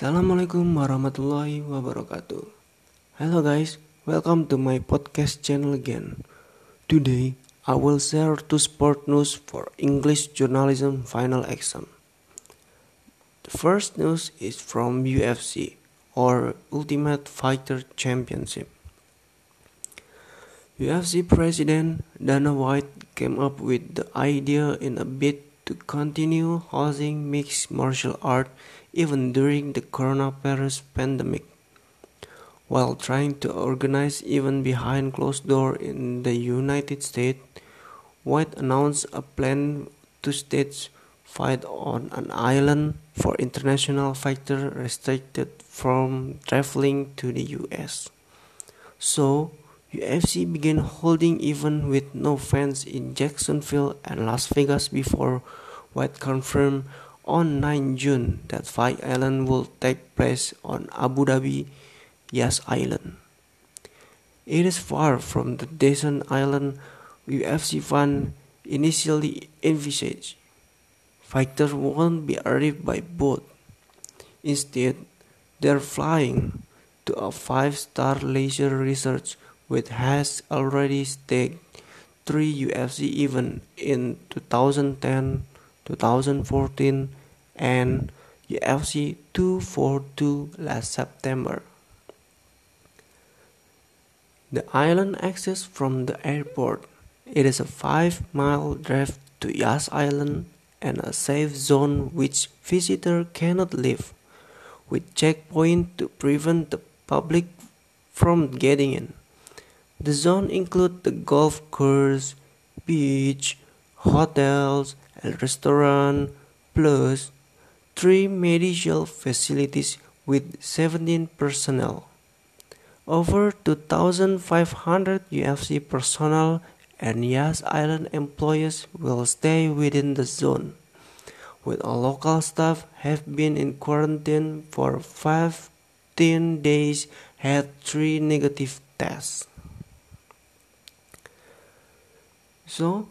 Assalamualaikum warahmatullahi wabarakatuh. Hello guys, welcome to my podcast channel again. Today, I will share two sport news for English journalism final exam. The first news is from UFC or Ultimate Fighter Championship. UFC president Dana White came up with the idea in a bid to continue hosting mixed martial art even during the coronavirus pandemic. While trying to organize even behind closed doors in the United States, White announced a plan to stage fight on an island for international fighters restricted from traveling to the US. So, UFC began holding even with no fans in Jacksonville and Las Vegas before White confirmed on 9 June that Fight Island will take place on Abu Dhabi Yas Island. It is far from the desert island UFC fans initially envisaged. Fighters won't be arrived by boat. Instead, they're flying to a five-star leisure resort which has already staged three UFC events in 2010, 2014, and UFC 242 last September. The island access from the airport. It is a 5-mile drive to Yas Island and a safe zone which visitors cannot leave, with checkpoint to prevent the public from getting in. The zone includes the golf course, beach, hotels, and restaurant, plus three medical facilities with 17 personnel. Over 2,500 UFC personnel and Yas Island employees will stay within the zone, with all local staff have been in quarantine for 15 days had three negative tests. So,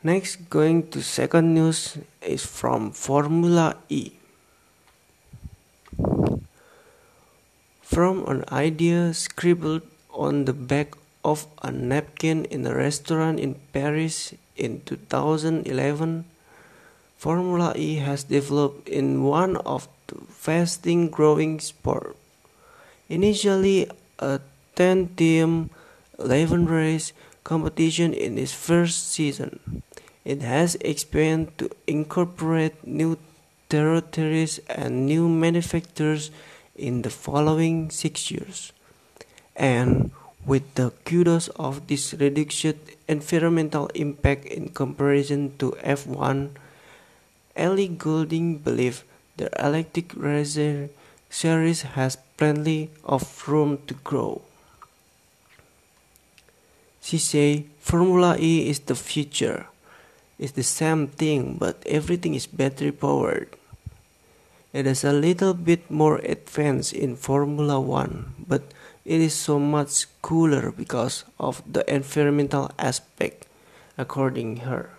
Next, going to second news is from Formula E. From an idea scribbled on the back of a napkin in a restaurant in Paris in 2011, Formula E has developed in one of the fastest growing sport. Initially a 10 team 11 race competition in its first season. It has expanded to incorporate new territories and new manufacturers in the following six years. And with the kudos of this reduced environmental impact in comparison to F1, Ellie Goulding believes the electric racer series has plenty of room to grow. She say Formula E is the future. It's the same thing, but everything is battery powered. It is a little bit more advanced in Formula One, but it is so much cooler because of the environmental aspect, according her.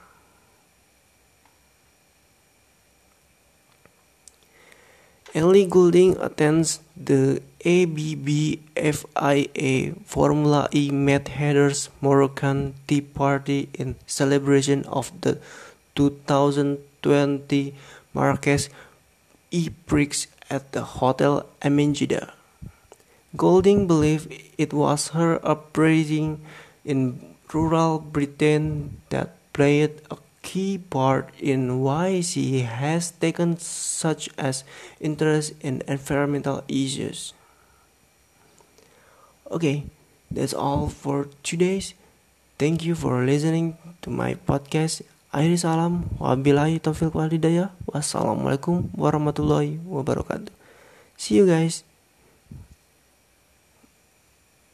Ellie Goulding attends the ABB FIA Formula E Mad Hatter's Moroccan Tea Party in celebration of the 2020 Marrakesh E-Prix at the Hotel Amanjena. Goulding believes it was her upbringing in rural Britain that played a key part in why she has taken such as interest in environmental issues. Okay, that's all for today's. Thank you for listening to my podcast. Akhir salam, wabillahi taufiq walhidayah. Wassalamualaikum warahmatullahi wabarakatuh. See you guys.